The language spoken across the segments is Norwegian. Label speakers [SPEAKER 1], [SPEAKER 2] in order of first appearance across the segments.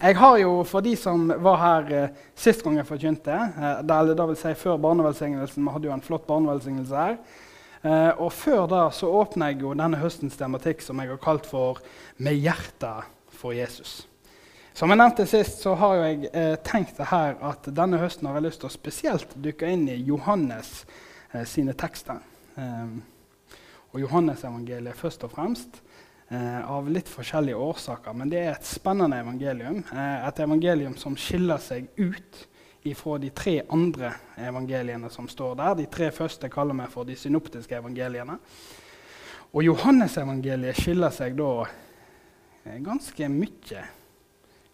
[SPEAKER 1] Jeg har jo, for de som var her eh, sist gang jeg forkynte, eh, eller da vil si før barnevelsignelsen Vi hadde jo en flott barnevelsignelse her. Eh, og før da så åpner jeg jo denne høstens tematikk som jeg har kalt for 'Med hjertet for Jesus'. Som jeg nevnte sist, så har jo jeg eh, tenkt det her at denne høsten har jeg lyst til å spesielt dykke inn i Johannes eh, sine tekster. Eh, og Johannesevangeliet først og fremst. Eh, av litt forskjellige årsaker. Men det er et spennende evangelium. Eh, et evangelium som skiller seg ut ifra de tre andre evangeliene som står der. De tre første kaller vi for de synoptiske evangeliene. Og Johannesevangeliet skiller seg da eh, ganske mye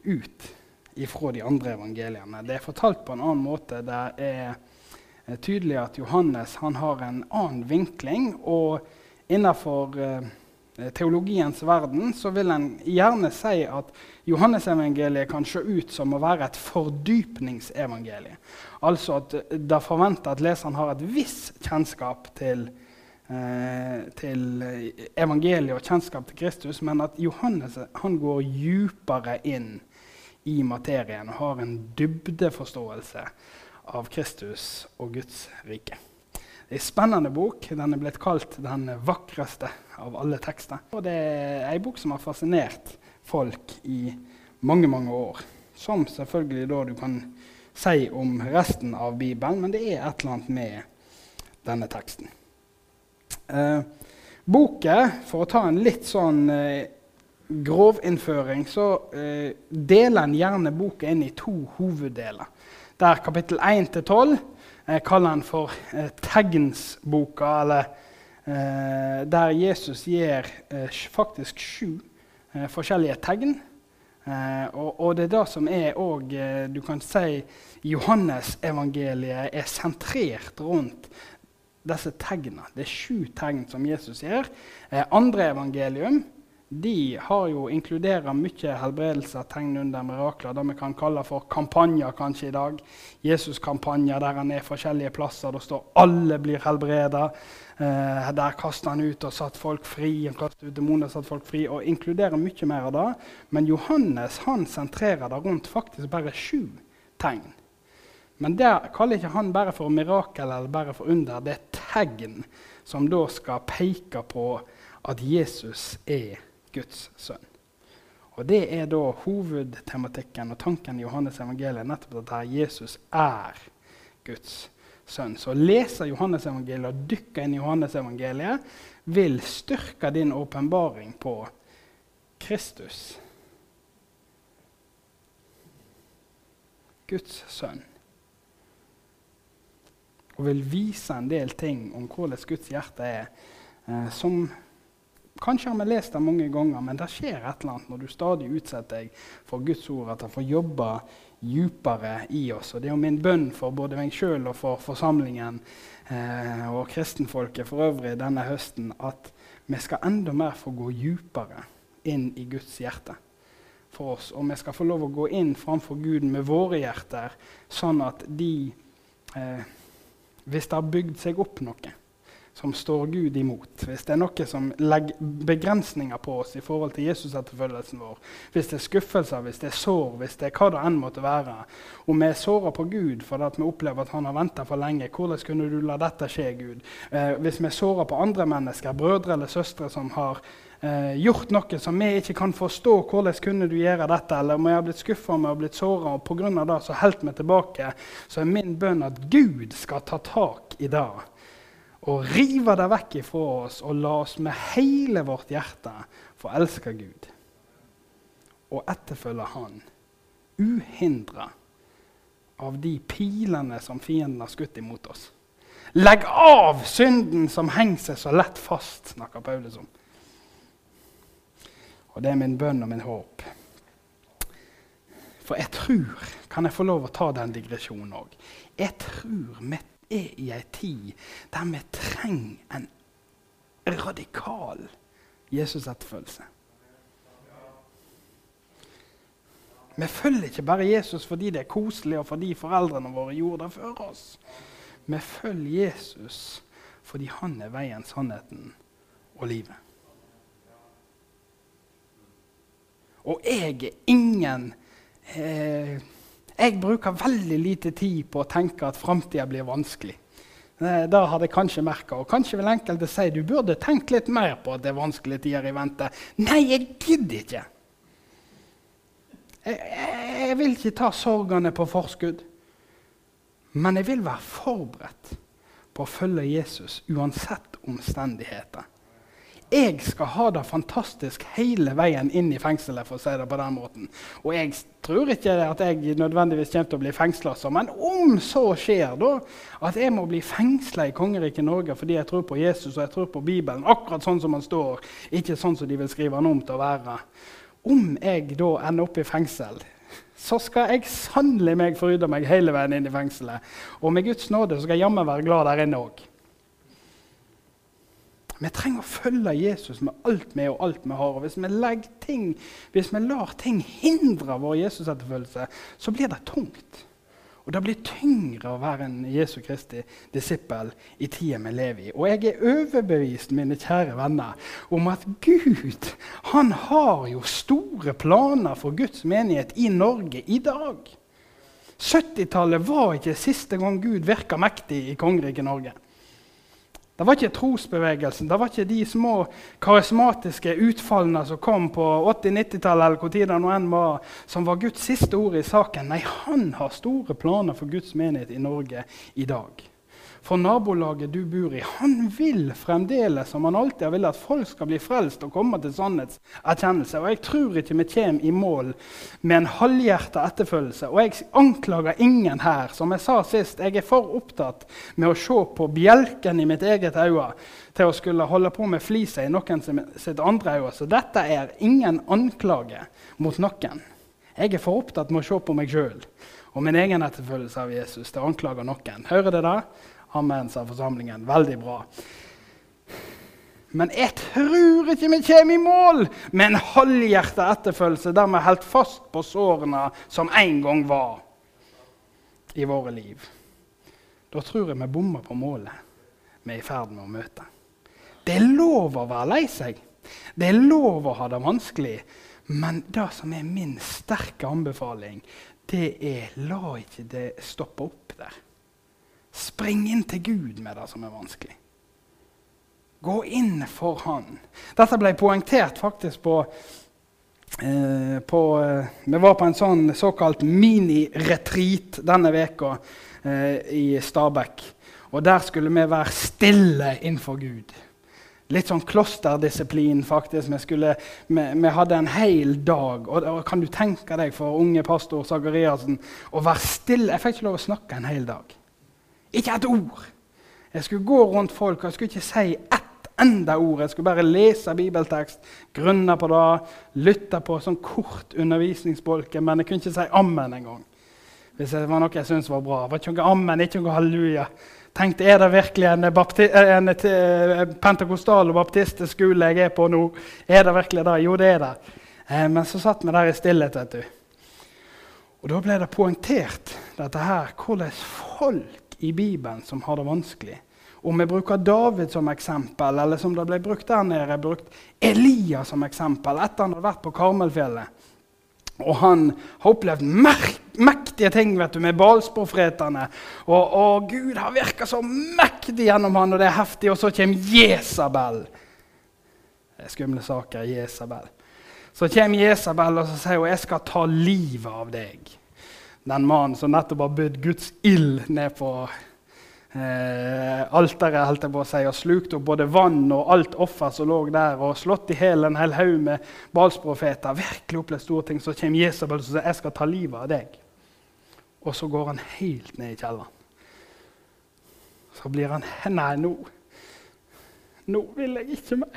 [SPEAKER 1] ut ifra de andre evangeliene. Det er fortalt på en annen måte. Det er tydelig at Johannes har en annen vinkling. og innenfor eh, Eh, teologiens verden, så vil en gjerne si at Johannesevangeliet kan se ut som å være et fordypningsevangelie. Altså at det forventer at leseren har et visst kjennskap til, eh, til evangeliet og kjennskap til Kristus, men at Johannes han går djupere inn i materien og har en dybdeforståelse av Kristus og Guds rike. Det er en spennende bok. Den er blitt kalt den vakreste av alle tekster. Og det er ei bok som har fascinert folk i mange, mange år. Som selvfølgelig da du kan si om resten av Bibelen, men det er et eller annet med denne teksten. Eh, boka, for å ta en litt sånn eh, grovinnføring, så eh, deler en gjerne boka inn i to hoveddeler. Der kapittel 1 til 12 jeg kaller den for eh, tegnsboka, eller eh, der Jesus gir eh, faktisk sju eh, forskjellige tegn. Eh, og, og, det er det som er òg Du kan si Johannes-evangeliet er sentrert rundt disse tegnene. Det er sju tegn som Jesus gir. andre evangelium de har jo inkluderer mye helbredelser, tegn under mirakler, det vi kan kalle for kampanjer kanskje i dag. Jesus-kampanjer der han er forskjellige plasser. Det står 'alle blir helbreda'. Eh, der kaster han ut og satt folk fri. Han kastet ut demoner og satt folk fri, og inkluderer mye mer av det. Men Johannes han sentrerer det rundt faktisk bare sju tegn. Men der kaller ikke han bare for mirakel eller bare for under. Det er tegn som da skal peke på at Jesus er Guds sønn. Og Det er da hovedtematikken og tanken i Johannes evangeliet, nettopp at Jesus er Guds sønn. Så å lese Johannes evangeliet og dykke inn i Johannes evangeliet vil styrke din åpenbaring på Kristus. Guds sønn. Og vil vise en del ting om hvordan Guds hjerte er, eh, som Kanskje har vi lest det mange ganger, men det skjer et eller annet når du stadig utsetter deg for Guds ord, at det får jobbe djupere i oss. Og Det er jo min bønn for både meg sjøl og for forsamlingen eh, og kristenfolket for øvrig denne høsten at vi skal enda mer få gå djupere inn i Guds hjerte for oss. Og vi skal få lov å gå inn framfor Gud med våre hjerter, sånn at de eh, Hvis det har bygd seg opp noe som står Gud imot, hvis det er noe som legger begrensninger på oss i forhold til Jesus-etterfølgelsen vår, hvis det er skuffelser, hvis det er sår, hvis det er hva det enn måtte være Om vi er såra på Gud fordi vi opplever at han har venta for lenge, hvordan kunne du la dette skje, Gud? Eh, hvis vi er såra på andre mennesker, brødre eller søstre som har eh, gjort noe som vi ikke kan forstå, hvordan kunne du gjøre dette? Eller om jeg har blitt skuffa og blitt såra, og pga. det så holdt vi tilbake, så er min bønn at Gud skal ta tak i det og rive det vekk ifra oss og la oss med hele vårt hjerte få elske Gud og etterfølge Han, uhindra av de pilene som fienden har skutt imot oss. Legg av synden som henger seg så lett fast, snakker Paulus om. Og det er min bønn og min håp. For jeg tror Kan jeg få lov å ta den digresjonen òg? Jeg tror mitt er i ei tid der vi trenger en radikal Jesus-etterfølgelse. Vi følger ikke bare Jesus fordi det er koselig, og fordi foreldrene våre gjorde det før oss. Vi følger Jesus fordi han er veien, sannheten og livet. Og jeg er ingen eh, Jeg bruker veldig lite tid på å tenke at framtida blir vanskelig. Eh, det har jeg kanskje merka. Og kanskje vil enkelte si du burde tenkt litt mer på at det er vanskelige tider i vente. Nei, jeg gidder ikke. Jeg, jeg, jeg vil ikke ta sorgene på forskudd. Men jeg vil være forberedt på å følge Jesus uansett omstendigheter. Jeg skal ha det fantastisk hele veien inn i fengselet. for å si det på den måten. Og jeg tror ikke at jeg nødvendigvis kommer til å bli fengsla, men om så skjer, da, at jeg må bli fengsla i kongeriket Norge fordi jeg tror på Jesus og jeg tror på Bibelen, akkurat sånn som han står, ikke sånn som de vil skrive han om til å være Om jeg da ender opp i fengsel, så skal jeg sannelig meg fryde meg hele veien inn i fengselet. Og med Guds nåde skal jeg jammen være glad der inne òg. Vi trenger å følge Jesus med alt vi er og alt vi har. Og hvis vi, legger ting, hvis vi lar ting hindre vår Jesus-etterfølgelse, så blir det tungt. Og det blir tyngre å være en Jesu Kristi disippel i tida vi lever i. Og jeg er overbevist, mine kjære venner, om at Gud han har jo store planer for Guds menighet i Norge i dag. 70-tallet var ikke siste gang Gud virka mektig i kongeriket Norge. Det var ikke trosbevegelsen, det var ikke de små karismatiske utfallene som kom på 80-90-tallet, eller hvor tid det nå enn var, som var Guds siste ord i saken. Nei, han har store planer for Guds menighet i Norge i dag for nabolaget du bor i. Han vil fremdeles, som han alltid har villet, at folk skal bli frelst og komme til sannhetserkjennelse. Og jeg tror ikke vi kommer i mål med en halvhjerta etterfølgelse. Og jeg anklager ingen her. Som jeg sa sist, jeg er for opptatt med å se på bjelken i mitt eget øye til å skulle holde på med flisa i noen sitt andre øye. Så dette er ingen anklage mot noen. Jeg er for opptatt med å se på meg sjøl og min egen etterfølgelse av Jesus til å anklage noen. Hører det? Amen, sa forsamlingen. Veldig bra. Men jeg tror ikke vi kommer i mål med en halvhjerta etterfølgelse der vi holdt fast på sårene som en gang var i våre liv. Da tror jeg vi bommer på målet vi er i ferd med å møte. Det er lov å være lei seg. Det er lov å ha det vanskelig. Men det som er min sterke anbefaling, det er la ikke det stoppe opp der. Spring inn til Gud med det som er vanskelig. Gå inn for Han. Dette ble poengtert faktisk på, eh, på eh, Vi var på en sånn såkalt mini-retreat denne veka eh, i Stabekk. Og der skulle vi være stille innenfor Gud. Litt sånn klosterdisiplin, faktisk. Vi, skulle, vi, vi, hadde en hel dag. Og, og, Kan du tenke deg for unge pastor Sakariassen å være stille? Jeg fikk ikke lov å snakke en hel dag. Ikke et ord. Jeg skulle gå rundt folk og jeg skulle ikke si ett enda ord. Jeg skulle bare lese bibeltekst, grunne på det, lytte på sånn kort undervisningsbolke, men jeg kunne ikke si ammen engang. Hvis det var noe jeg syntes var bra. Det var ikke noe ammen, ikke noe halleluja. Tenkte, Er det virkelig en, en, en pentakostal og baptistisk skole jeg er på nå? Er det virkelig det? Jo, det er det. Eh, men så satt vi der i stillhet. vet du. Og Da ble det poengtert dette her, hvordan folk i Bibelen som har det vanskelig. Om vi bruker David som eksempel, eller som det ble brukt der nede, brukt Elia som eksempel etter han hadde vært på Karmelfjellet. Og han har opplevd mektige ting vet du, med Balsprofetene. Og, og, Gud har virka så mektig gjennom han, og det er heftig. Og så kommer Jesabel. Det er skumle saker. Jesabel. Så kommer Jesabel og så sier hun, 'Jeg skal ta livet av deg' den mannen som nettopp har budt Guds ild ned på eh, alteret holdt jeg på å si, og slukt opp både vann og alt offer som lå der, og slått i hjel en hel haug med balsprofeter, virkelig opplevd store ting, så kommer Jesabel og sier 'Jeg skal ta livet av deg'. Og så går han helt ned i kjelleren. Så blir han Nei, nå Nå vil jeg ikke mer.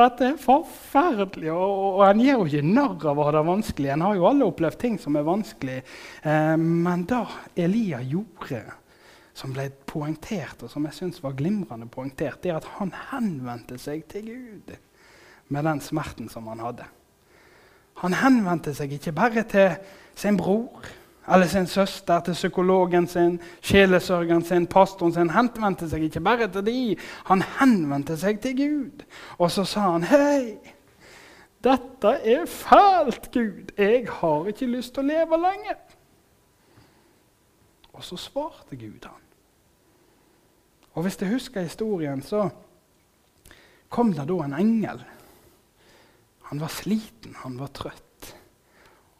[SPEAKER 1] Dette er forferdelig. Og, og, han gjør jo ikke narr av å ha det vanskelig. En har jo alle opplevd ting som er vanskelig. Eh, men da Elia gjorde, som ble poengtert, og som jeg syns var glimrende poengtert, det er at han henvendte seg til Gud med den smerten som han hadde. Han henvendte seg ikke bare til sin bror eller sin søster, til psykologen sin, sjelesørgeren sin, pastoren sin. henvendte seg ikke bare til de, han henvendte seg til Gud. Og så sa han, 'Hei, 'Dette er fælt, Gud. Jeg har ikke lyst til å leve lenger.' Og så svarte Gud han. Og hvis du husker historien, så kom det da en engel. Han var sliten, han var trøtt.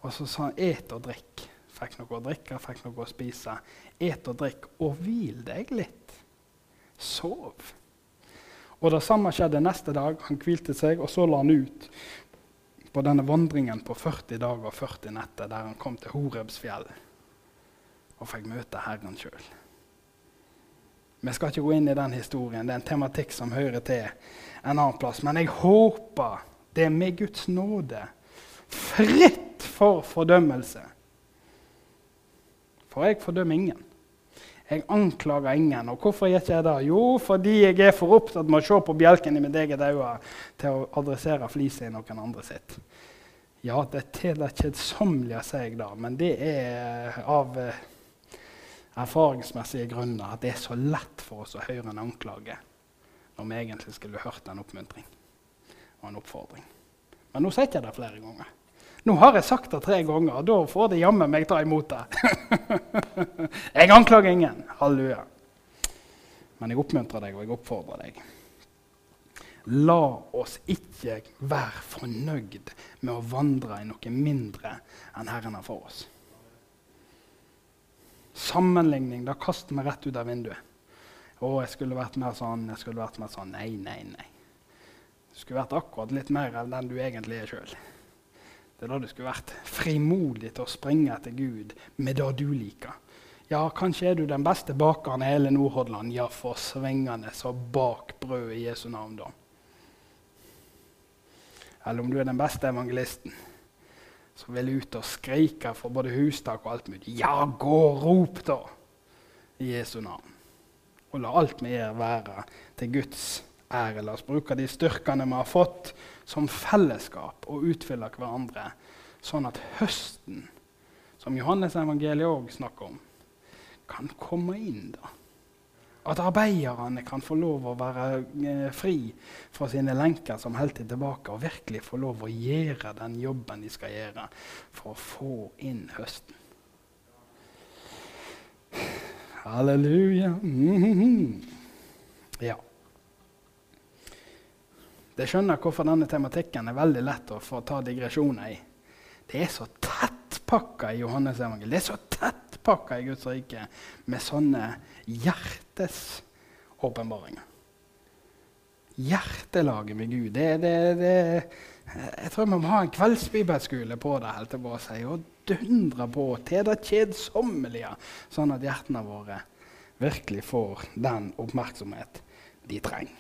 [SPEAKER 1] Og så sa han 'et og drikk'. Fikk noe å drikke, fikk noe å spise. Et og drikk, og hvil deg litt. Sov. Og Det samme skjedde neste dag. Han hvilte seg, og så la han ut på denne vandringen på 40 dager og 40 netter, der han kom til Horebsfjell og fikk møte Herren sjøl. Vi skal ikke gå inn i den historien. Det er en tematikk som hører til en annen plass. Men jeg håper det er med Guds nåde fritt for fordømmelse. For jeg fordømmer ingen. Jeg anklager ingen. Og hvorfor gjør ikke jeg det? Jo, fordi jeg er for opptatt med å se på bjelken i mitt eget øye til å adressere fliset i noen andre sitt. Ja, det er til det kjedsommelige, sier jeg da, men det er av eh, erfaringsmessige grunner at det er så lett for oss å høre en anklage når vi egentlig skulle hørt en oppmuntring og en oppfordring. Men nå sier jeg det flere ganger. Nå har jeg sagt det tre ganger, og da får de jammen meg ta imot det. jeg anklager ingen. Halleluja. Men jeg oppmuntrer deg, og jeg oppfordrer deg. La oss ikke være fornøyd med å vandre i noe mindre enn Herren har for oss. Sammenligning da kaster vi rett ut av vinduet. Å, jeg skulle vært mer sånn, jeg skulle vært mer sånn. Nei, nei, nei. Du skulle vært akkurat litt mer enn den du egentlig er sjøl. Det er da du skulle vært frimodig til å springe etter Gud med det du liker. Ja, kanskje er du den beste bakeren i hele Nordhordland. Ja, for svingende så bak brød i Jesu navn, da. Eller om du er den beste evangelisten som vil ut og skrike for både hustak og alt mulig. Ja, gå og rop, da! I Jesu navn. Og la alt vi gjør, være til Guds ære. La oss bruke de styrkene vi har fått, som fellesskap og utfylle hverandre, sånn at høsten, som Johannes evangeliet òg snakker om, kan komme inn. da. At arbeiderne kan få lov å være eh, fri fra sine lenker som holder tilbake, og virkelig få lov å gjøre den jobben de skal gjøre for å få inn høsten. Halleluja. Mm -hmm. Ja. Det skjønner hvorfor denne tematikken er veldig lett å få ta digresjoner i. Det er så tettpakka i Johannes evangeliet. Det er så tettpakka i Guds rike med sånne hjertesåpenbaringer. Hjertelaget med Gud. Det, det, det, jeg tror vi må ha en kveldsbibelskole på det. helt til å si, og dundre på til det kjedsommelige, sånn at hjertene våre virkelig får den oppmerksomhet de trenger.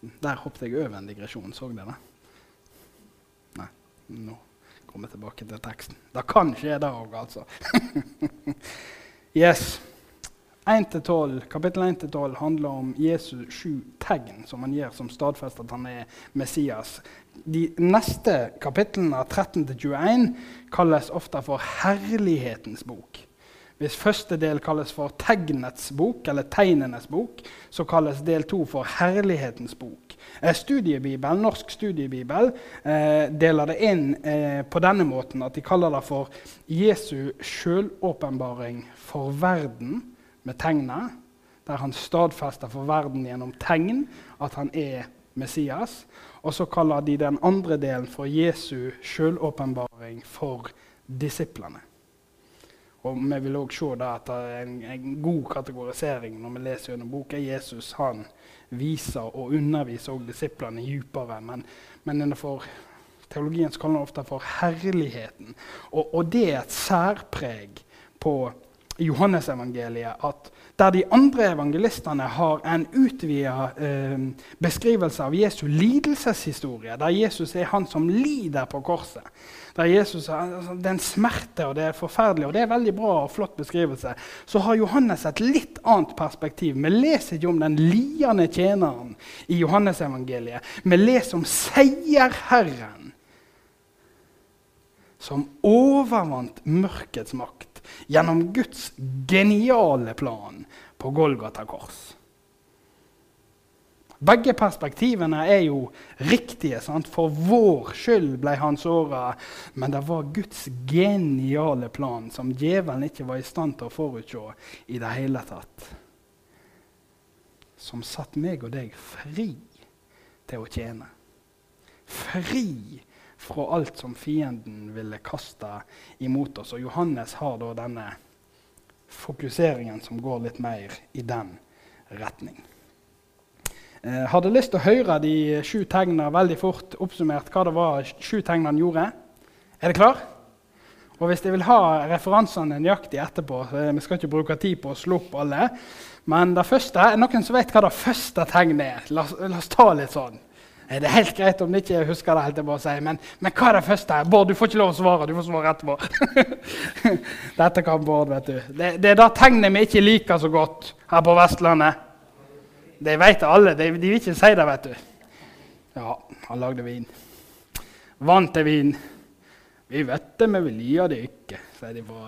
[SPEAKER 1] Der hoppet jeg over en digresjon. Så dere det? Nei. Nå kommer jeg tilbake til teksten. Det kan skje, det òg, altså. yes. 1-12, kapittel 1-12 handler om Jesus sju tegn som han gir som stadfester at han er Messias. De neste kapitlene, 13-21, kalles ofte for Herlighetens bok. Hvis første del kalles for Tegnets bok, eller Tegnenes bok, så kalles del to for Herlighetens bok. Eh, studiebibel, Norsk studiebibel eh, deler det inn eh, på denne måten at de kaller det for Jesu sjølåpenbaring for verden med tegnet, der han stadfester for verden gjennom tegn at han er Messias. Og så kaller de den andre delen for Jesu sjølåpenbaring for disiplene. Og vi vil òg se at det er en, en, god kategorisering når vi leser gjennom boka. Jesus han viser og underviser også disiplene dypere. Men, men innenfor teologien kaller han ofte for herligheten. Og, og det er et særpreg på Johannesevangeliet at der de andre evangelistene har en utvida eh, beskrivelse av Jesu lidelseshistorie, der Jesus er han som lider på korset der Jesus altså, Det er en smerte, og det er forferdelig, og det er veldig bra og flott beskrivelse. Så har Johannes et litt annet perspektiv. Vi leser ikke om den liende tjeneren i Johannesevangeliet. Vi leser om seierherren som overvant mørkets makt gjennom Guds geniale plan på Golgata kors. Begge perspektivene er jo riktige. Sant? For vår skyld ble han såra, men det var Guds geniale plan som djevelen ikke var i stand til å forutse i det hele tatt. Som satte meg og deg fri til å tjene. Fri fra alt som fienden ville kaste imot oss. Og Johannes har da denne fokuseringen som går litt mer i den retning. Eh, hadde lyst til å høre de sju tegnene veldig fort oppsummert hva det var sju tegnene gjorde. Er det klar? Og hvis jeg vil ha referansene nøyaktig etterpå Vi skal ikke bruke tid på å slå opp alle. Men det første, er noen som vet hva det første tegnet er? La, la oss ta litt sånn. Eh, det er helt greit om du ikke husker det helt, jeg bare sier, men, men hva er det første? Bård, du får ikke lov å svare. Du får svare etterpå. Dette kan Bård, vet du. Det, det er det tegnet vi ikke liker så godt her på Vestlandet. Det vet alle. De, de vil ikke si det, vet du. Ja, han lagde vin. Vann til vin. Vi vet det, men vi liker det ikke, sier de på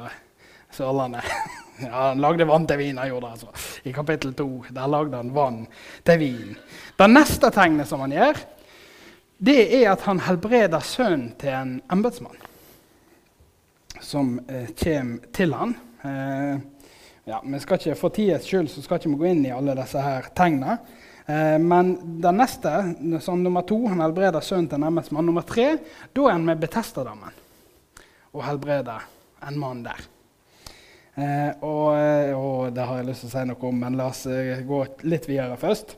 [SPEAKER 1] Sørlandet. Ja, Han lagde vann til vin. han gjorde det altså. I kapittel 2 der lagde han vann til vin. Det neste tegnet som han gjør, det er at han helbreder sønnen til en embetsmann som eh, kommer til han. Eh, ja, vi skal ikke For tids skyld så skal ikke vi gå inn i alle disse her tegnene. Eh, men den neste, som nummer to, han helbreder sønnen til en mann. Nummer tre, da er han med Betestadammen og helbreder en mann der. Eh, og, eh, og, det har jeg lyst til å si noe om, men la oss eh, gå litt videre først.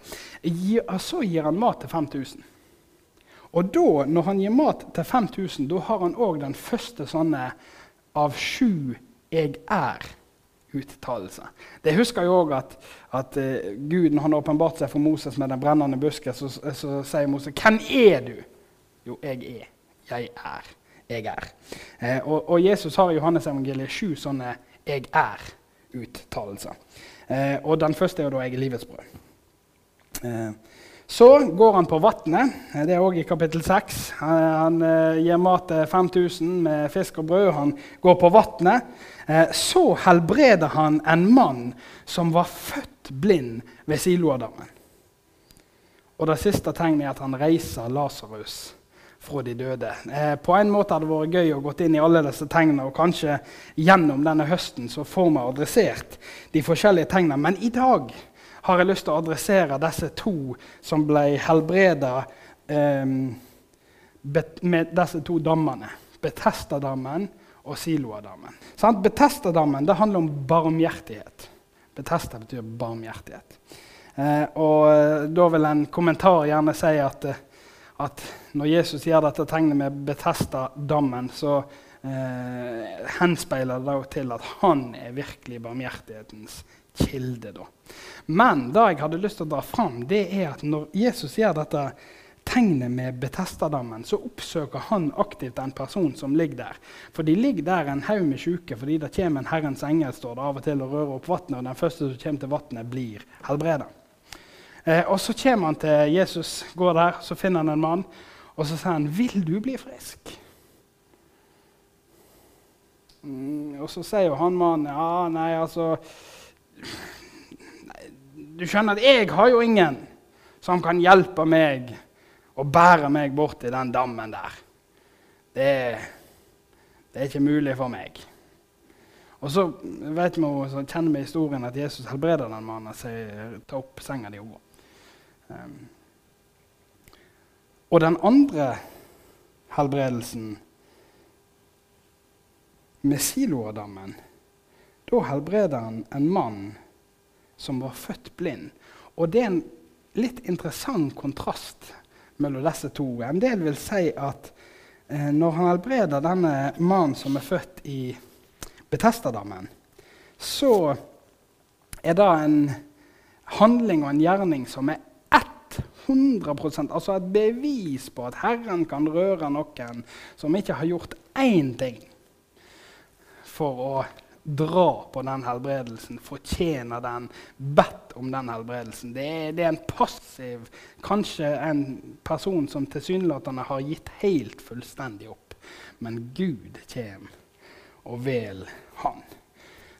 [SPEAKER 1] så gir han mat til 5000. Og da, når han gir mat til 5000, da har han òg den første sånne av sju 'jeg er'-uttalelser. Det husker jeg òg at, at uh, Gud, når han åpenbarte seg for Moses med den brennende busken, så, så, sier Moses 'Hvem er du?' Jo, jeg er. Jeg er. Jeg er. Eh, og, og, Jesus har i Johannes evangeliet sju sånne 'jeg er'-uttalelser. Eh, og den første er jo da 'jeg er livets brød'. Eh, så går han på vannet. Det er òg i kapittel 6. Han, han eh, gir mat til 5000 med fisk og brød. Han går på vannet. Eh, så helbreder han en mann som var født blind ved Siloadammen. Og det siste tegnet er at han reiser Lasarus fra de døde. Eh, på en måte hadde det vært gøy å gå inn i alle disse tegnene, og kanskje gjennom denne høsten så får vi adressert de forskjellige tegnene. Men i dag har jeg lyst til å adressere disse to som ble helbreda eh, med disse to dammene. Betestadammen og Siloadammen. Sånn, Betestadammen det handler om barmhjertighet. Betesta betyr barmhjertighet. Eh, og eh, da vil en kommentar gjerne si at eh, at når Jesus gjør dette tegnet med Betestadammen, så eh, henspeiler det til at han er virkelig barmhjertighetens kilde. Da. Men det jeg hadde lyst til å dra fram, det er at når Jesus gjør dette tegnet med Betesta-dammen, så oppsøker han aktivt en person som ligger der. For de ligger der en haug med syke fordi det kommer en Herrens engel står det av og til og rører opp vannet, og den første som kommer til vannet, blir helbreda. Eh, og Så kommer han til Jesus, går der, så finner han en mann, og så sier han, 'Vil du bli frisk?' Mm, og så sier jo han mannen, 'Ja, nei, altså Du skjønner at jeg har jo ingen som kan hjelpe meg og bære meg bort i den dammen der. Det, det er ikke mulig for meg.' Og så vet vi, så kjenner vi historien at Jesus helbreder den mannen og sier 'ta opp senga di og. Um, og den andre helbredelsen med Siloadammen, da helbreder han en mann som var født blind. Og det er en litt interessant kontrast mellom disse to. En del vil si at eh, når han helbreder denne mannen som er født i Betestadammen, så er det en handling og en gjerning som er 100% altså et bevis på at Herren kan røre noen som ikke har gjort én ting for å dra på den helbredelsen, fortjener den, bedt om den helbredelsen. Det er, det er en passiv, kanskje en person som tilsynelatende har gitt helt fullstendig opp. Men Gud kommer og vel han.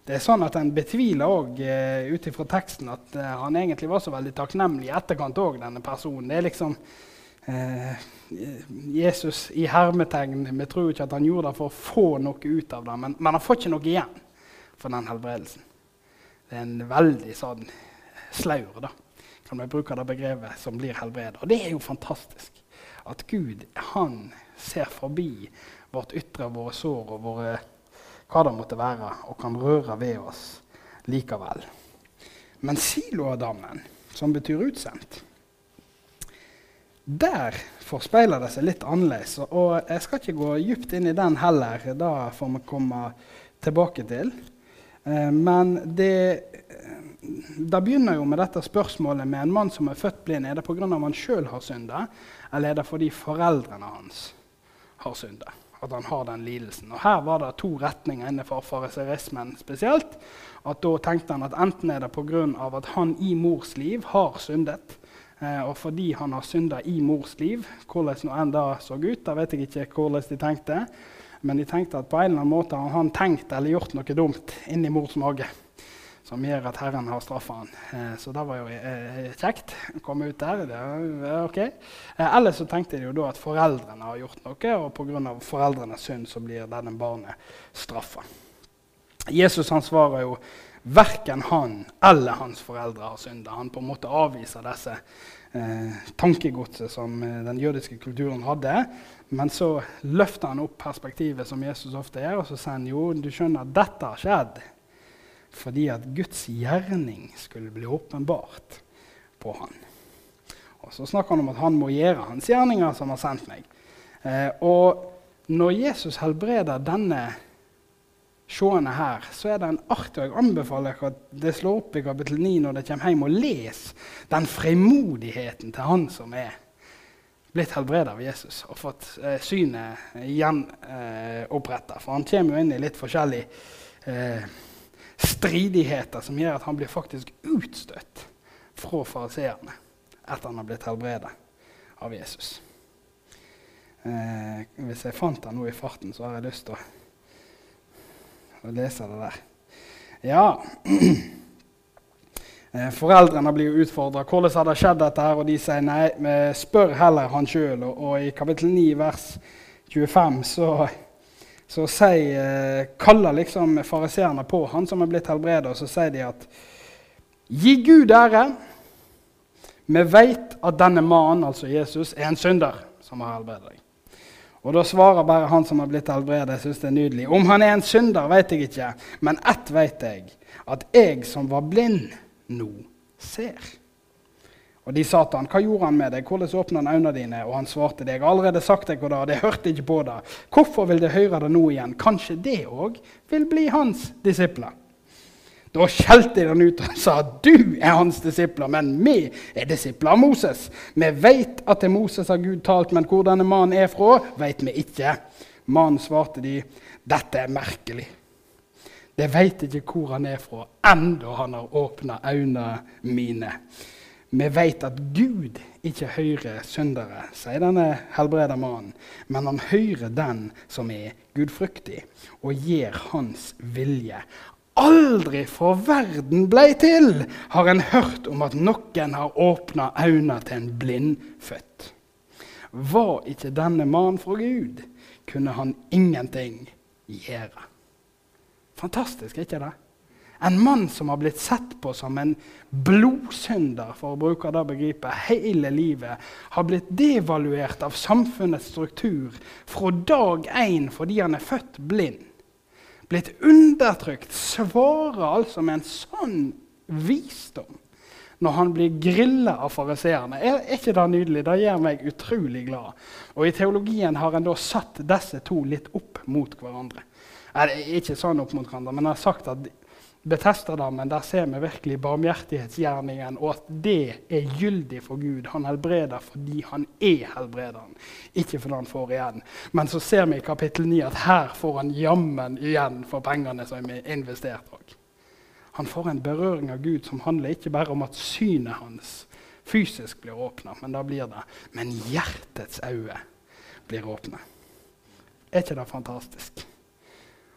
[SPEAKER 1] Det er sånn at En betviler òg uh, ut ifra teksten at uh, han egentlig var så veldig takknemlig i etterkant òg, denne personen. Det er liksom uh, Jesus i hermetegn. Vi tror ikke at han gjorde det for å få noe ut av det, men, men han får ikke noe igjen for den helbredelsen. Det er en veldig sånn slaur, da, kan vi bruke det begrepet, som blir helbredet. Og det er jo fantastisk. At Gud han ser forbi vårt ytre, våre sår og våre hva det måtte være, og kan røre ved oss likevel. Men Siloadammen, som betyr utsendt, der forspeiler det seg litt annerledes. Og jeg skal ikke gå dypt inn i den heller. Det får vi komme tilbake til. Eh, men det, det, begynner jo med dette spørsmålet med en mann som er født blind. Er det pga. at han sjøl har syndet, eller er det fordi foreldrene hans har syndet? at han har den lidelsen. Og Her var det to retninger innenfor fariserismen spesielt. At Da tenkte han at enten er det pga. at han i mors liv har syndet. Eh, og fordi han har synda i mors liv, hvordan nå enn det så ut, da vet jeg ikke hvordan de tenkte, men de tenkte at på en eller annen måte har han tenkt eller gjort noe dumt inni mors mage som gjør at Herren har straffa han. Eh, så det var jo eh, kjekt å komme ut der. Det ok. Eh, ellers så tenkte de jo da at foreldrene har gjort noe, og pga. foreldrenes synd så blir denne barnet straffa. Jesus han svarer jo verken han eller hans foreldre har synda. Han på en måte avviser disse tankegodset som eh, den jødiske kulturen hadde. Men så løfter han opp perspektivet som Jesus ofte gjør, og så sier han jo, du skjønner, at dette har skjedd fordi at Guds gjerning skulle bli åpenbart på han. Og Så snakker han om at han må gjøre hans gjerninger som har sendt meg. Eh, og når Jesus helbreder denne seende her, så er det en art, og Jeg anbefaler at det slår opp i kapittel 9 når dere kommer hjem, og les den frimodigheten til han som er blitt helbredet av Jesus og fått eh, synet gjenoppretta. Eh, For han kommer jo inn i litt forskjellige eh, stridigheter som gjør at han blir faktisk utstøtt fra fariseerne etter han har blitt helbredet av Jesus. Eh, hvis jeg fant han nå i farten, så har jeg lyst til å, å lese det der. Ja eh, Foreldrene blir utfordra. Hvordan har det skjedd, dette her? Og de sier nei, spør heller han sjøl. Og, og, i kapittel 9, vers 25, så så sier, eh, kaller liksom fariseerne på han som er blitt helbredet, og så sier de at Gi Gud ære. Vi vet at denne mannen, altså Jesus, er en synder som har helbredet deg. Og Da svarer bare han som har blitt helbredet. Jeg synes det er nydelig. Om han er en synder, vet jeg ikke, men ett vet jeg. At jeg som var blind, nå ser. Og de sa til han, 'Hva gjorde han med deg? Hvordan åpna han øynene dine?' Og han svarte, 'Jeg har allerede sagt deg hva det, og det hørte ikke på det.' 'Hvorfor vil de høre det nå igjen?' Kanskje det òg vil bli hans disipler. Da skjelte han ut og sa, 'Du er hans disipler, men vi er disipler av Moses.' 'Vi vet at til Moses har Gud talt, men hvor denne mannen er fra, vet vi ikke.' Mannen svarte de, 'Dette er merkelig.' De vet ikke hvor han er fra, enda han har åpna øynene mine. Vi vet at Gud ikke hører syndere, sier denne helbreda mannen, men han hører den som er gudfryktig, og gjør hans vilje. Aldri for verden blei til har en hørt om at noen har åpna øynene til en blindfødt. Var ikke denne mannen fra Gud, kunne han ingenting gjøre. Fantastisk, ikke det? En mann som har blitt sett på som en blodsynder, for å bruke det begrepet, hele livet, har blitt devaluert av samfunnets struktur fra dag én fordi han er født blind. Blitt undertrykt, svarer altså med en sånn visdom når han blir grilla av fariseerne. Er, ikke det nydelig? Det gjør meg utrolig glad. Og I teologien har en da satt disse to litt opp mot hverandre. Ikke sånn opp mot hverandre, men jeg har sagt at Betesterdammen, der ser vi virkelig barmhjertighetsgjerningen, og at det er gyldig for Gud. Han helbreder fordi han er helbrederen, ikke fordi han får igjen. Men så ser vi i kapittel 9 at her får han jammen igjen for pengene som er investert. Han får en berøring av Gud som handler ikke bare om at synet hans fysisk blir åpna, men da blir det Men hjertets øyne blir åpne. Er ikke det fantastisk?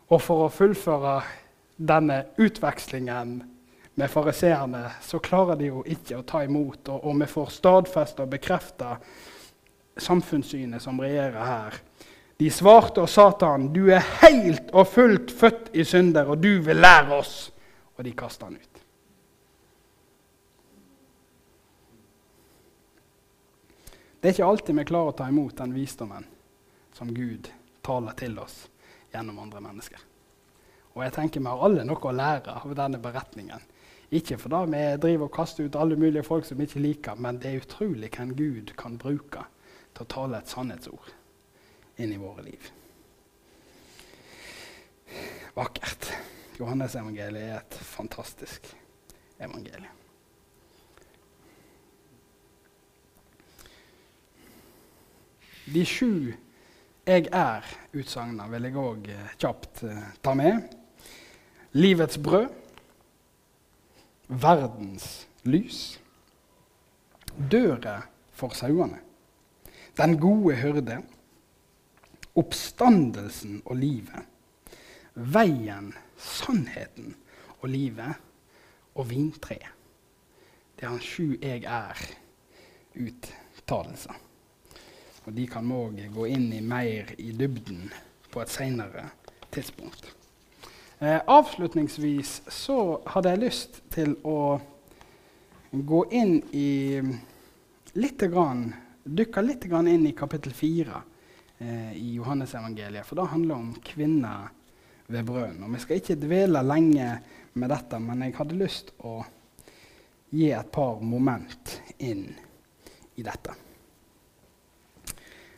[SPEAKER 1] Og for å fullføre denne utvekslingen med fariseerne, så klarer de jo ikke å ta imot. Og, og vi får stadfesta og bekrefta samfunnssynet som regjerer her. De svarte og sa til han, 'Du er helt og fullt født i synder, og du vil lære oss.' Og de kasta han ut. Det er ikke alltid vi klarer å ta imot den visdommen som Gud taler til oss gjennom andre mennesker. Og jeg tenker Vi har alle noe å lære av denne beretningen. Ikke fordi vi driver og kaster ut alle mulige folk som vi ikke liker, men det er utrolig hvem Gud kan bruke til å tale et sannhetsord inn i våre liv. Vakkert. Johannes-evangeliet er et fantastisk evangelium. De sju 'jeg er'-utsagnene vil jeg òg eh, kjapt eh, ta med. Livets brød. Verdens lys. Døra for sauene. Den gode hyrde. Oppstandelsen og livet. Veien, sannheten og livet. Og vintreet. Det er han sju 'jeg er'-uttalelser. Og de kan vi òg gå inn i mer i dybden på et seinere tidspunkt. Eh, avslutningsvis så hadde jeg lyst til å gå inn i litt grann, Dykke litt grann inn i kapittel 4 eh, i Johannesevangeliet. For det handler om kvinner ved brønnen. Og Vi skal ikke dvele lenge med dette, men jeg hadde lyst å gi et par moment inn i dette.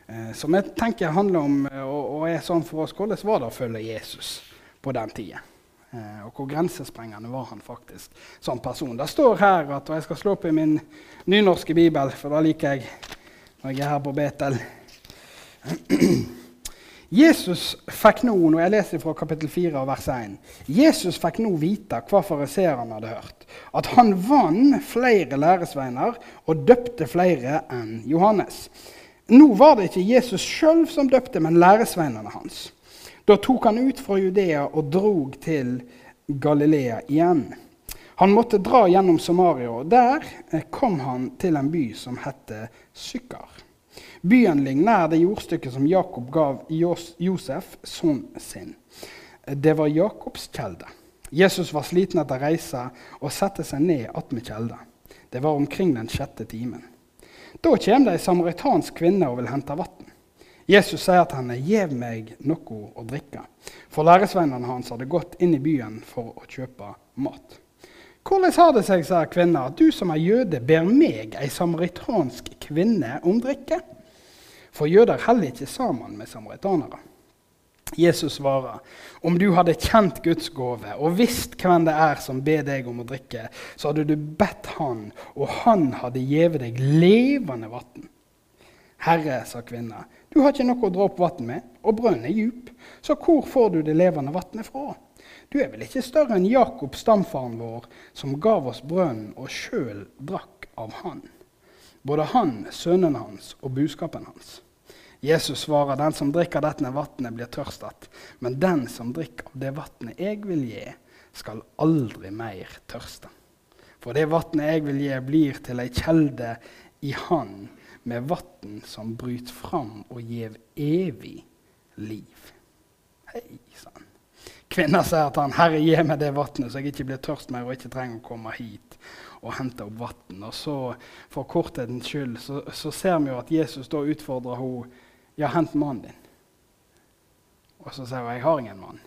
[SPEAKER 1] Eh, som jeg tenker handler om eh, og, og er sånn for oss hvordan var det å følge Jesus på den tida. Eh, og hvor grensesprengende var han faktisk som person. Det står her at, og jeg skal slå opp i min nynorske bibel, for da liker jeg når jeg er her på Betel. Jesus fikk nå, når jeg leser fra kapittel 4 vers 1, Jesus fikk nå vite hva fariseerne hadde hørt. At han vant flere læresveiner og døpte flere enn Johannes. Nå var det ikke Jesus sjøl som døpte, men læresveinene hans. Da tok han ut fra Judea og drog til Galilea igjen. Han måtte dra gjennom Samaria, og der eh, kom han til en by som het Sykkar. Byen ligner det jordstykket som Jakob gav Josef, sønnen sin. Det var Jakobs kjelde. Jesus var sliten etter reisa og satte seg ned attmed kjelda. Det var omkring den sjette timen. Da kommer det ei samaritansk kvinne og vil hente vann. Jesus sier til henne, 'Gjev meg noe å drikke.' For læresvennene hans hadde gått inn i byen for å kjøpe mat. 'Hvordan har det seg', sa kvinna, 'at du som er jøde, ber meg, ei samaritansk kvinne, om drikke?' For jøder heller ikke sammen med samaritanere. Jesus svarer, om du hadde kjent Guds gave og visst hvem det er som ber deg om å drikke, så hadde du bedt Han, og Han hadde gjeve deg levende vann. Herre, sa kvinna, du har ikke noe å dra opp vann med, og brønnen er djup, så hvor får du det levende vannet fra? Du er vel ikke større enn Jakob, stamfaren vår, som gav oss brønnen og sjøl drakk av han, både han, sønnen hans og buskapen hans. Jesus svarer, 'Den som drikker dette vannet, blir tørstet.' 'Men den som drikker av det vannet jeg vil gi, skal aldri mer tørste.' 'For det vannet jeg vil gi, blir til ei kjelde i Han, med vann som bryter fram og gir evig liv.' Hei sann. Kvinna sier til han, 'Herre, gi meg det vannet, så jeg ikke blir tørst mer og ikke trenger å komme hit og hente opp vann.' Og så, for korthetens skyld, så, så ser vi jo at Jesus da utfordrer henne ja, hent mannen din. Og så sier hun, jeg har ingen mann.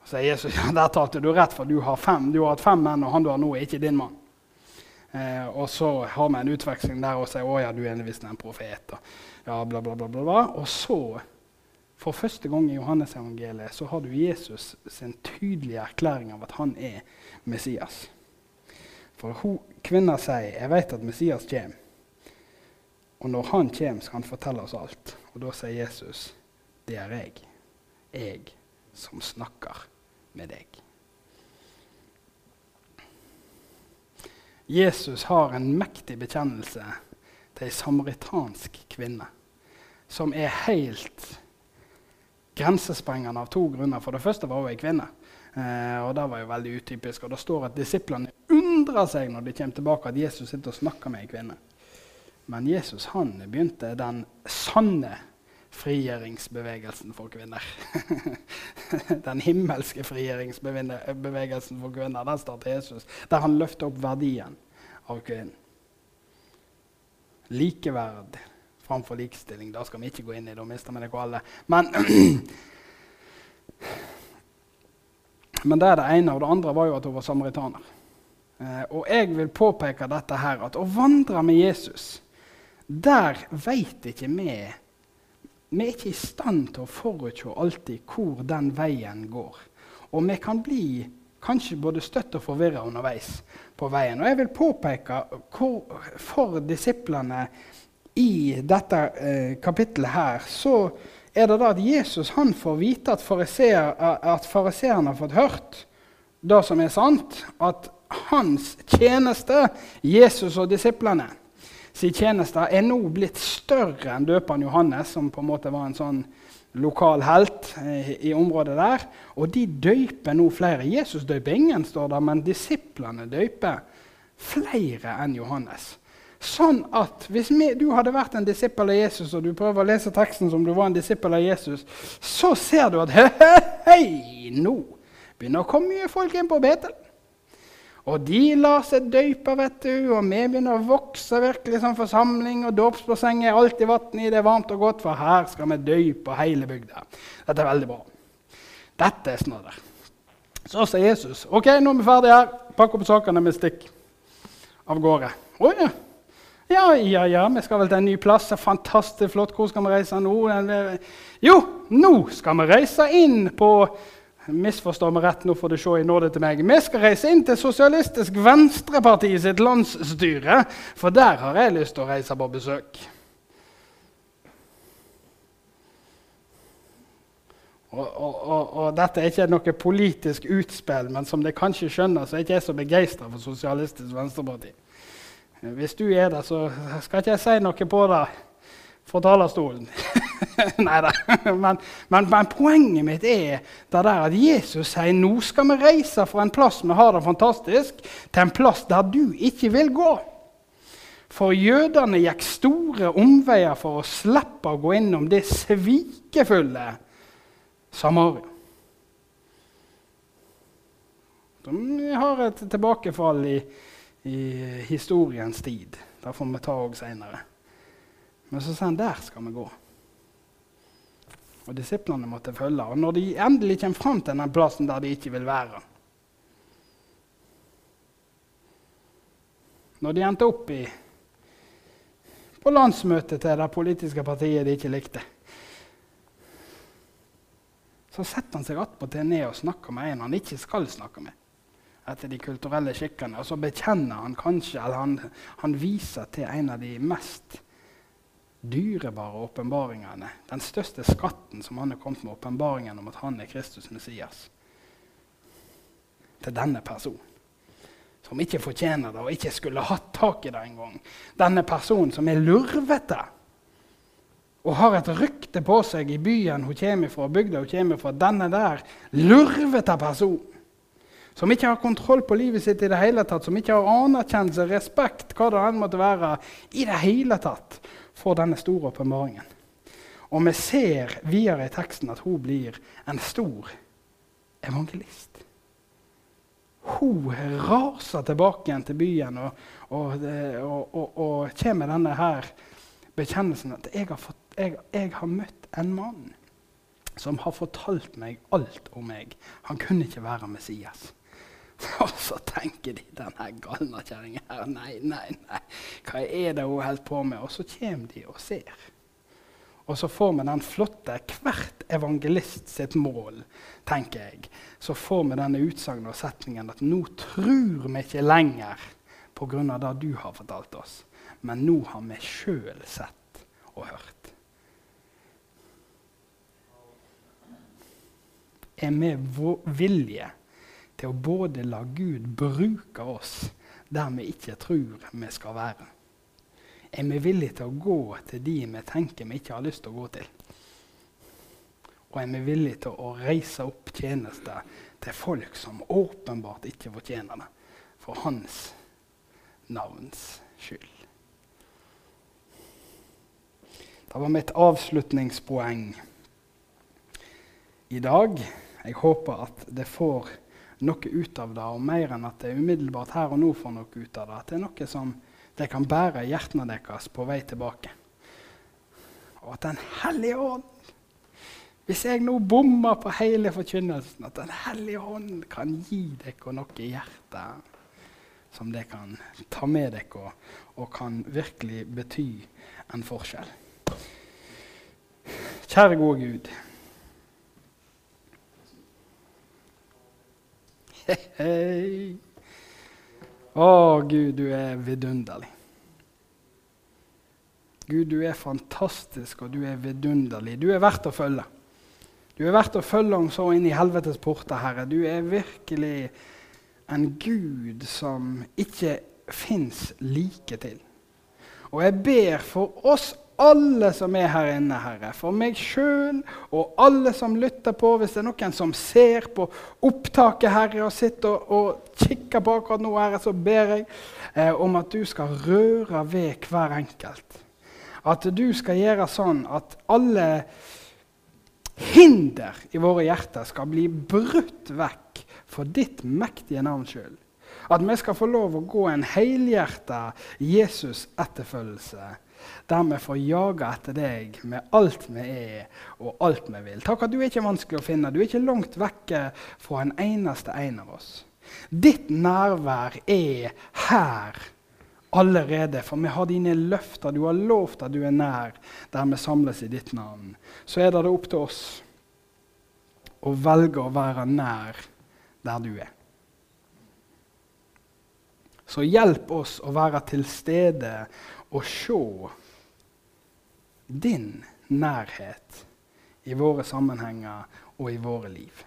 [SPEAKER 1] Og så sier Jesus, ja, der talte du rett, for du har fem. Du har hatt fem menn, og han du har nå, er ikke din mann. Eh, og så har vi en utveksling der og sier å ja, du er visst en profet. Og, ja, bla, bla, bla, bla. Og så, for første gang i Johannes-evangeliet, så har du Jesus sin tydelige erklæring av at han er Messias. For hun, kvinna sier, jeg vet at Messias kommer. Og når han kommer, skal han fortelle oss alt. Og da sier Jesus, 'Det er jeg, jeg som snakker med deg'. Jesus har en mektig bekjennelse til ei samaritansk kvinne som er helt grensesprengende av to grunner. For det første var hun ei kvinne. Eh, og Det var jo veldig utypisk. Og Det står at disiplene undrer seg når de kommer tilbake at Jesus sitter og snakker med ei kvinne. Men Jesus han begynte den sanne frigjøringsbevegelsen for kvinner. den himmelske frigjøringsbevegelsen for kvinner. Den startet Jesus, der han løfter opp verdien av kvinnen. Likeverd framfor likestilling. Da skal vi ikke gå inn i, det, da mister vi dere alle. Men, men det er det ene. Og det andre var jo at hun var samaritaner. Eh, og jeg vil påpeke dette her, at å vandre med Jesus, der veit ikke vi Vi er ikke i stand til å forutse alltid hvor den veien går. Og vi kan bli kanskje både støtt og forvirra underveis på veien. Og jeg vil påpeke hvor, for disiplene i dette eh, kapittelet her, så er det da at Jesus han får vite at, at fariseerne har fått hørt det som er sant, at hans tjeneste, Jesus og disiplene, sin tjeneste er nå blitt større enn døperen Johannes, som på en måte var en sånn lokal helt i, i området der. Og de døyper nå flere. Jesus døyper ingen, står det, men disiplene døyper flere enn Johannes. Sånn at hvis vi, du hadde vært en disippel av Jesus, og du prøver å lese teksten som du var en disippel av Jesus, så ser du at hei, hei, nå begynner å komme mye folk inn på Betel. Og de lar seg døype, vet du, og vi begynner å vokse virkelig som forsamling. Og dåpsbassenget er alltid vann i, det er varmt og godt, for her skal vi døype hele bygda. Dette er veldig bra. Dette er snadder. Så sier Jesus OK, nå er vi ferdige her. Pakk opp sakene, vi stikker av gårde. Å ja. Ja, ja, ja, vi skal vel til en ny plass. Fantastisk flott. Hvor skal vi reise nå? Jo, nå skal vi reise inn på Misforstå meg rett, nå får du se i nåde til meg. Vi skal reise inn til Sosialistisk Venstreparti sitt landsstyre, for der har jeg lyst til å reise på besøk. Og, og, og, og, dette er ikke noe politisk utspill, men som dere kanskje skjønner, så er ikke jeg så begeistra for Sosialistisk Venstreparti. Hvis du er det, så skal ikke jeg si noe på det fra talerstolen. Nei da. Men, men, men, poenget mitt er det der at Jesus sier nå skal vi reise fra en plass vi har det fantastisk, til en plass der du ikke vil gå. For jødene gikk store omveier for å slippe å gå innom det svikefulle Samaria. De har et tilbakefall i i historiens tid. Det får vi ta òg seinere. Men så sa han der skal vi gå. Og disiplene måtte følge. Og når de endelig kommer fram til den plassen der de ikke vil være Når de endte opp i, på landsmøtet til det politiske partiet de ikke likte, så setter han seg attpåtil ned og snakker med en han ikke skal snakke med etter de kulturelle skikkene. Og så bekjenner han kanskje, eller han, han viser til en av de mest dyrebare åpenbaringene. Den største skatten som han er kommet med, åpenbaringen om at han er Kristus Messias. Til denne personen. Som ikke fortjener det, og ikke skulle hatt tak i det engang. Denne personen som er lurvete og har et rykte på seg i byen hun kommer fra, bygda hun kommer fra. Denne der lurvete personen som ikke har kontroll på livet sitt i det hele tatt, som ikke har anerkjennelse, respekt, hva det enn måtte være, i det hele tatt, får denne store åpenbaringen. Og vi ser videre i teksten at hun blir en stor evangelist. Hun raser tilbake igjen til byen og, og, og, og kommer med denne her bekjennelsen at jeg har, fått, jeg, jeg har møtt en mann som har fortalt meg alt om meg. Han kunne ikke være Messias. Og så tenker de denne galna kjerringa her Nei, nei, nei. Hva er det hun holder på med? Og så kommer de og ser. Og så får vi den flotte Hvert evangelist sitt mål, tenker jeg. Så får vi denne utsagnet og setningen at nå tror vi ikke lenger pga. det du har fortalt oss, men nå har vi sjøl sett og hørt. Er vi villige til å både la Gud bruke oss der vi ikke tror vi skal være. Er vi villige til å gå til de vi tenker vi ikke har lyst til å gå til? Og er vi villige til å reise opp tjenester til folk som åpenbart ikke fortjener det, for hans navns skyld? Det var mitt avslutningspoeng i dag. Jeg håper at det får noe ut av det, og mer enn at det er umiddelbart her og nå får noe ut av det. At det er noe som de kan bære hjertene deres på vei tilbake. Og at Den hellige ånd Hvis jeg nå bommer på hele forkynnelsen, at Den hellige ånd kan gi dere noe i hjertet som det kan ta med dere og kan virkelig bety en forskjell. Kjære gode Gud. Hei, hei. Å, Gud, du er vidunderlig. Gud, du er fantastisk, og du er vidunderlig. Du er verdt å følge. Du er verdt å følge om så inn i helvetes porter, Herre. Du er virkelig en Gud som ikke fins like til. Og jeg ber for oss alle som er her inne, Herre, for meg sjøl og alle som lytter på, hvis det er noen som ser på opptaket, Herre, og sitter og, og kikker på akkurat nå, Herre, så ber jeg eh, om at du skal røre ved hver enkelt. At du skal gjøre sånn at alle hinder i våre hjerter skal bli brutt vekk for ditt mektige navns skyld. At vi skal få lov å gå en helhjerta Jesus-etterfølgelse der vi får jage etter deg med alt vi er og alt vi vil. Takk at du er ikke vanskelig å finne. Du er ikke langt vekke fra en eneste en av oss. Ditt nærvær er her allerede, for vi har dine løfter. Du har lovt at du er nær der vi samles i ditt navn. Så er det opp til oss å velge å være nær der du er. Så hjelp oss å være til stede og se din nærhet i våre sammenhenger og i våre liv.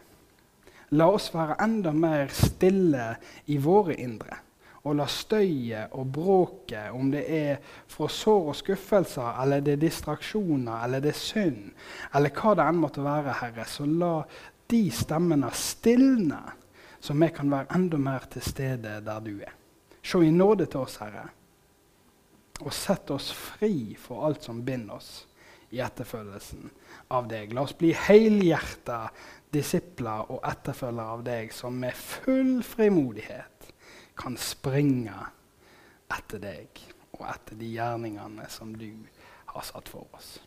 [SPEAKER 1] La oss være enda mer stille i våre indre. Og la støyet og bråket, om det er fra sår og skuffelser, eller det er distraksjoner, eller det er synd, eller hva det enn måtte være, Herre, så la de stemmene stilne, så vi kan være enda mer til stede der du er. Se i nåde til oss, Herre og sett oss fri for alt som binder oss i etterfølgelsen av deg. La oss bli helhjerta disipler og etterfølgere av deg, som med full frimodighet kan springe etter deg og etter de gjerningene som du har satt for oss.